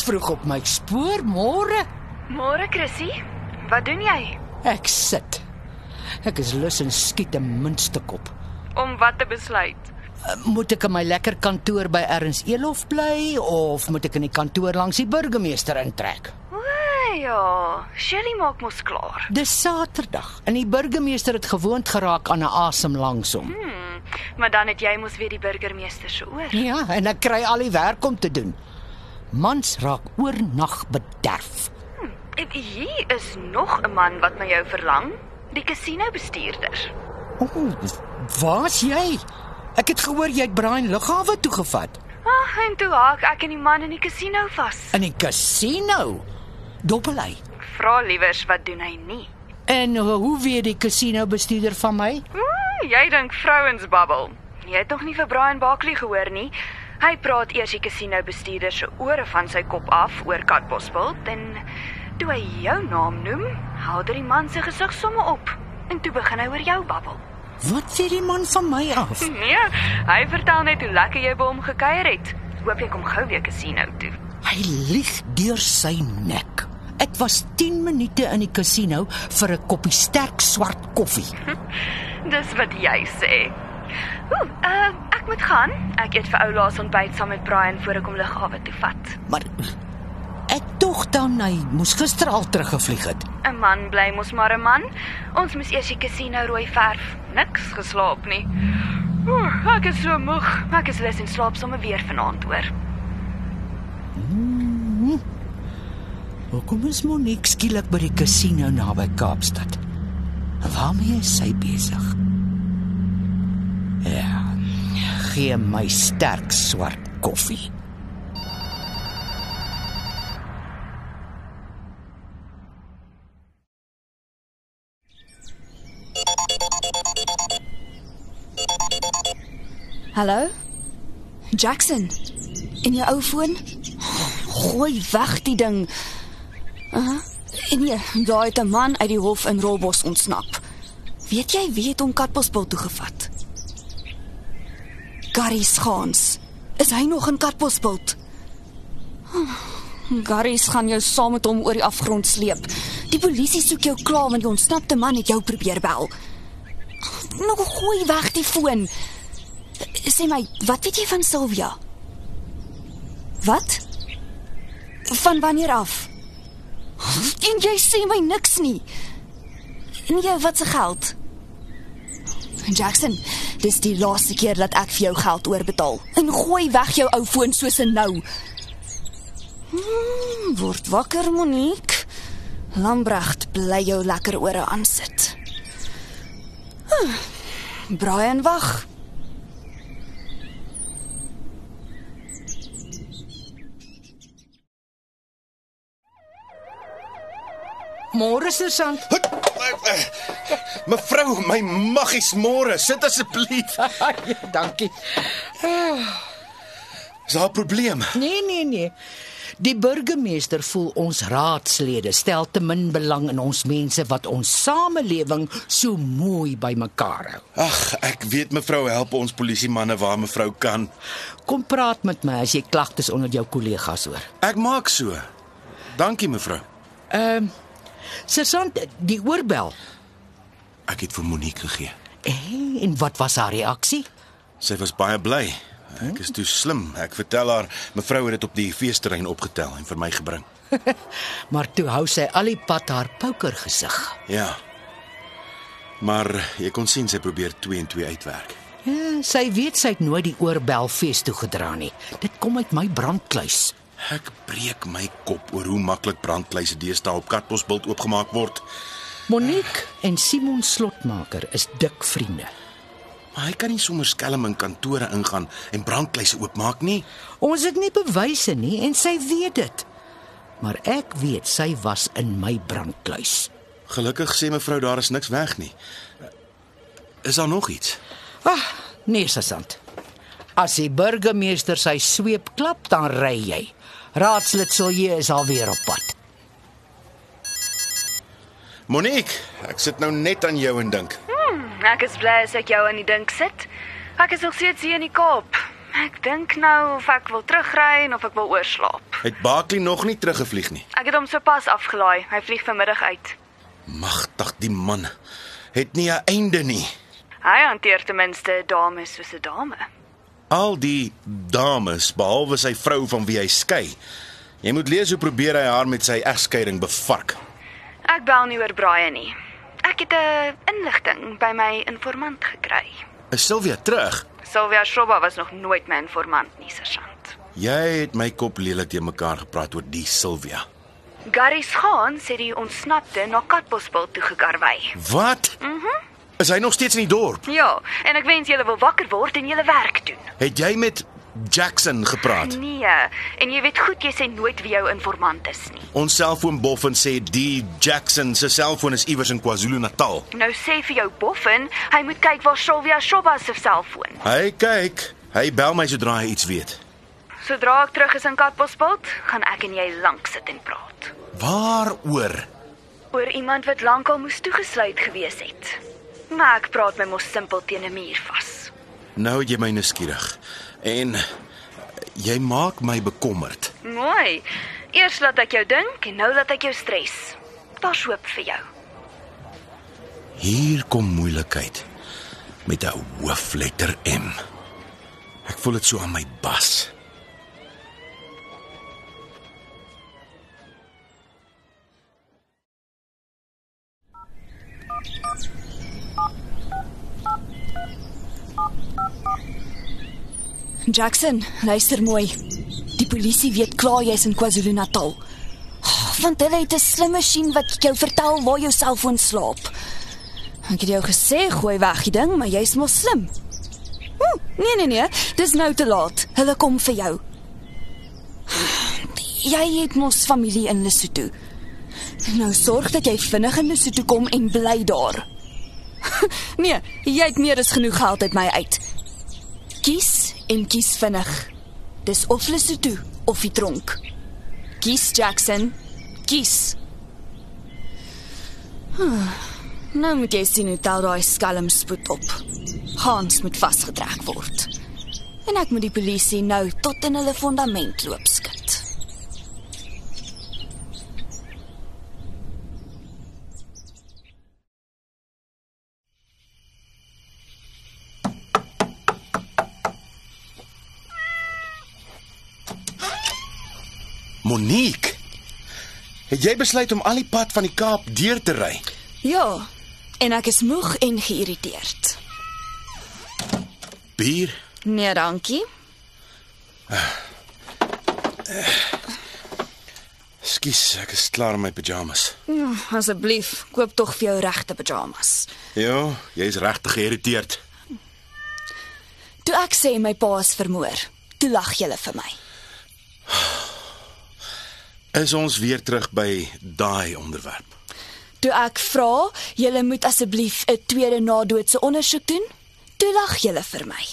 Jy's vroeg op my spoor môre. Môre Chrissy, wat doen jy? Ek sit. Ek is lus en skiet 'n muntstuk op. Om wat te besluit? Uh, Moet ek in my lekker kantoor by Erns Elof bly of moet ek in die kantoor langs die burgemeester intrek? Ja, Shelly maak mos klaar. Dis Saterdag en die burgemeester het gewoond geraak aan 'n asem langsom. Hmm, maar dan het jy mos weer die burgemeester se oor. Ja, en ek kry al die werk om te doen. Mans raak oornag bederf. En hier is nog 'n man wat na jou verlang, die casino bestuurder. O, oh, waar's jy? Ek het gehoor jy het Brian lughawe toe gevat. Ag, en toe haak ek en die man in die casino vas. In die casino. Doppelhy. Vra liewers wat doen hy nie? En hoe weet die casino bestuurder van my? Hmm, jy dink vrouens babbel. Jy het nog nie vir Brian Barkley gehoor nie. Hy praat eers die casino bestuurder se ore van sy kop af oor Katbosveld en toe hy jou naam noem, haal die man se gesig somme op en toe begin hy oor jou babbel. Wat weet die man van my af? Nee, hy vertel net hoe lekker jy by hom gekuier het. Hoop jy kom gou weer casino toe. Hy lieg deur sy nek. Ek was 10 minute in die casino vir 'n koppie sterk swart koffie. Dis wat jy sê. Ooh, uh, ek moet gaan. Ek eet vir ou laas ontbyt saam met Brian voor ek hom lughawe toe vat. Maar ek tog dan hy moes gister al teruggevlieg het. 'n Man bly mos maar 'n man. Ons moes eers die casino rooi verf. Niks geslaap nie. Ooh, ek is so moeg. Ek is lus en slaap sommer weer vanaand hoor. Hoekom is Monique skielik by die casino naby Kaapstad? Waarmee is sy besig? Ja, gee my sterk swart koffie. Hallo? Jackson. In jou ou foon? Gooi weg die ding. Aha. En nee, daar het 'n man uit die hof in Rolbos ontsnap. Weet jy wie het hom Katbosveld toe gevat? Gary Schans. Is hy nog in Katbosveld? Gary gaan jou saam met hom oor die afgrond sleep. Die polisie soek jou klaar want die ontsnapte man het jou probeer bel. Nog gooi weg die foon. Sê my, wat weet jy van Sylvia? Wat? Van wanneer af? En jy sê my niks nie. Nee, wat se geld? Jackson, dis die laaste keer dat ek vir jou geld oorbetaal. En gooi weg jou ou foon soos 'n nou. Hmm, word wakker, Monique. Lambracht bly jou lekker ore aansit. Huh. Brian wag. Môre sergeant. Mevrou, my maggies môre, sit asseblief. Dankie. Is daar 'n probleem? Nee, nee, nee. Die burgemeester voel ons raadslede stel te min belang in ons mense wat ons samelewing so mooi bymekaar hou. Ag, ek weet mevrou help ons polisiemanne waar mevrou kan. Kom praat met my as jy klagtes onder jou kollegas hoor. Ek maak so. Dankie mevrou. Ehm uh, Sergeant, die oorbel. Ek het vir Monique gegee. Eh, en wat was haar reaksie? Sy was baie bly. Ek is toe slim. Ek vertel haar mevrou het dit op die feesterrein opgetel en vir my gebring. Maar toe hou sy al die pad haar pokergesig. Ja. Maar jy kon sien sy probeer 2 en 2 uitwerk. Ja, sy weet sy het nooit die oorbel fees toe gedra nie. Dit kom uit my brandkluis. Ek breek my kop oor hoe maklik brandkluise deesdae op Katbosbult oopgemaak word. Monique en Simon Slotmaker is dik vriende. Maar hy kan nie sommer skelm in kantore ingaan en brandkluise oopmaak nie. Ons het nie bewyse nie en sy weet dit. Maar ek weet sy was in my brandkluis. Gelukkig sê mevrou daar is niks weg nie. Is daar nog iets? Ah, nee, sergeant. As die burgemeester sy sweep klap, dan ry jy. Raadslid Silje is alweer op pad. Monique, ek sit nou net aan jou en dink. Ek is bly as ek jou aan die dink sit. Ek is nog steeds hier in die Kaap. Ek dink nou of ek wil terugry en of ek wil oorslaap. Het Barkley nog nie teruggevlieg nie. Ek het hom sopas afgelaai. Hy vlieg vanmiddag uit. Magtig die man. Het nie 'n einde nie. Hy hanteer ten minste dames soos 'n dame. Al die dames behalwe sy vrou van wie hy skei. Jy moet lees hoe probeer hy haar met sy egskeiding bevark. Ek bel nie oor Brian nie. Ek het 'n inligting by my informant gekry. Is Sylvia terug? Sylvia Shoba was nog nooit my informant nie, sergeant. Jy het my kop lelik te mekaar gepraat oor die Sylvia. Gary Schaan sê die ontsnapte na Katbosville toe gekarwei. Wat? Mhm. Is hy nog steeds in die dorp? Ja, en ek wens julle wil wakker word en julle werk doen. Het jy met Jackson gepraat? Nee, en jy weet goed jy sê nooit wie jou informant is nie. Ons selfoonboffin sê die Jackson se selfoon is iewers in KwaZulu-Natal. Nou sê vir jou boffin, hy moet kyk waar Sylvia Shoba se selfoon. Hy kyk. Hy bel my sodra hy iets weet. Sodra ek terug is in Katbosveld, gaan ek en jy lank sit en praat. Waaroor? Oor iemand wat lankal moes toegesluit gewees het. Maar ek praat my mos simpel teen 'n muur vas. Nou jy my nuuskierig. En jy maak my bekommerd. Mooi. Eers laat ek jou dink en nou laat ek jou stres. Daar's hoop vir jou. Hier kom moeilikheid met 'n hoofletter M. Ek voel dit so aan my bas. Jackson, luister mooi. Die polisie weet klaar jy's in KwaZulu-Natal. Oh, Want hulle het 'n slim masjien wat jou vertel waar jou selfoon slaap. Ek het jou gesê gooi weg die ding, maar jy's mos slim. Hm, nee nee nee, dis nou te laat. Hulle kom vir jou. Jy het mos familie in Lesotho. Nou sorg dat jy vinnig in Lesotho kom en bly daar. nee, jy het meer as genoeg geld uit my uit. Kies en kies vinnig. Dis of Lesotho of die tronk. Kies Jackson. Kies. Huh, nou moet jy sien hoe tel daai skelm spoed op. Hans moet vasgetrek word. En ek moet die polisie nou tot in hulle fondament loop Monique. Het jy besluit om al die pad van die Kaap deur te ry? Ja, en ek is moeg en geïrriteerd. Bier? Nee, dankie. Skus, ek is klaar in my pyjamas. Ja, asseblief, koop tog vir jou regte pyjamas. Ja, jy's regtig geïrriteerd. Toe ek sê my pa is vermoor, toe lag julle vir my. Is ons weer terug by daai onderwerp? Toe ek vra, julle moet asseblief 'n tweede nadoodse ondersoek doen, toe lag julle vir my.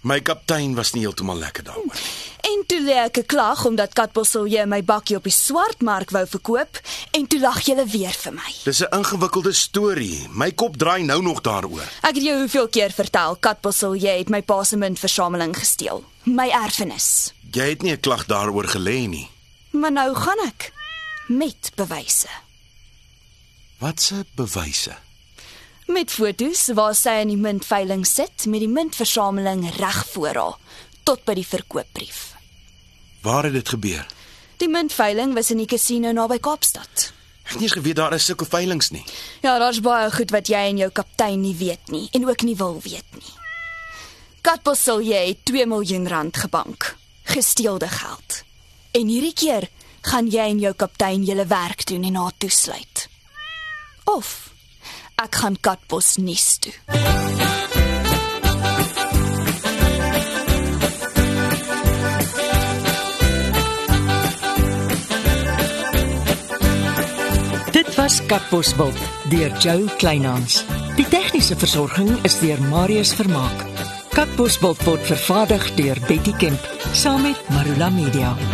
My kaptein was nie heeltemal lekker daaroor. En toe lê ek 'n klag omdat Katbosselje my bakkie op die swartmark wou verkoop en toe lag julle weer vir my. Dis 'n ingewikkelde storie. My kop draai nou nog daaroor. Ek het jou hoeveel keer vertel Katbosselje het my pa se muntversameling gesteel, my erfenis. Jy het nie 'n klag daaroor gelê nie. Maar nou gaan ek met bewyse. Wat se bewyse? Met fotos waar sy in die muntveiling sit met die muntversameling reg voor haar tot by die verkoopbrief. Waar het dit gebeur? Die muntveiling was in die casino naby Kaapstad. Ek het nie geweet daar is sulke veilinge nie. Ja, daar's baie goed wat jy en jou kaptein nie weet nie en ook nie wil weet nie. Katbosel jy het 2 miljoen rand gebank, gesteelde geld. En hierdie keer gaan jy en jou kaptein julle werk doen en haar toesluit. Of ek gaan Katbos nuus toe. Dit was Katbosveld deur Jo Kleinhans. Die tegniese versorging is deur Marius Vermaak. Katbosveld word vervaardig deur Betty Kemp saam met Marula Media.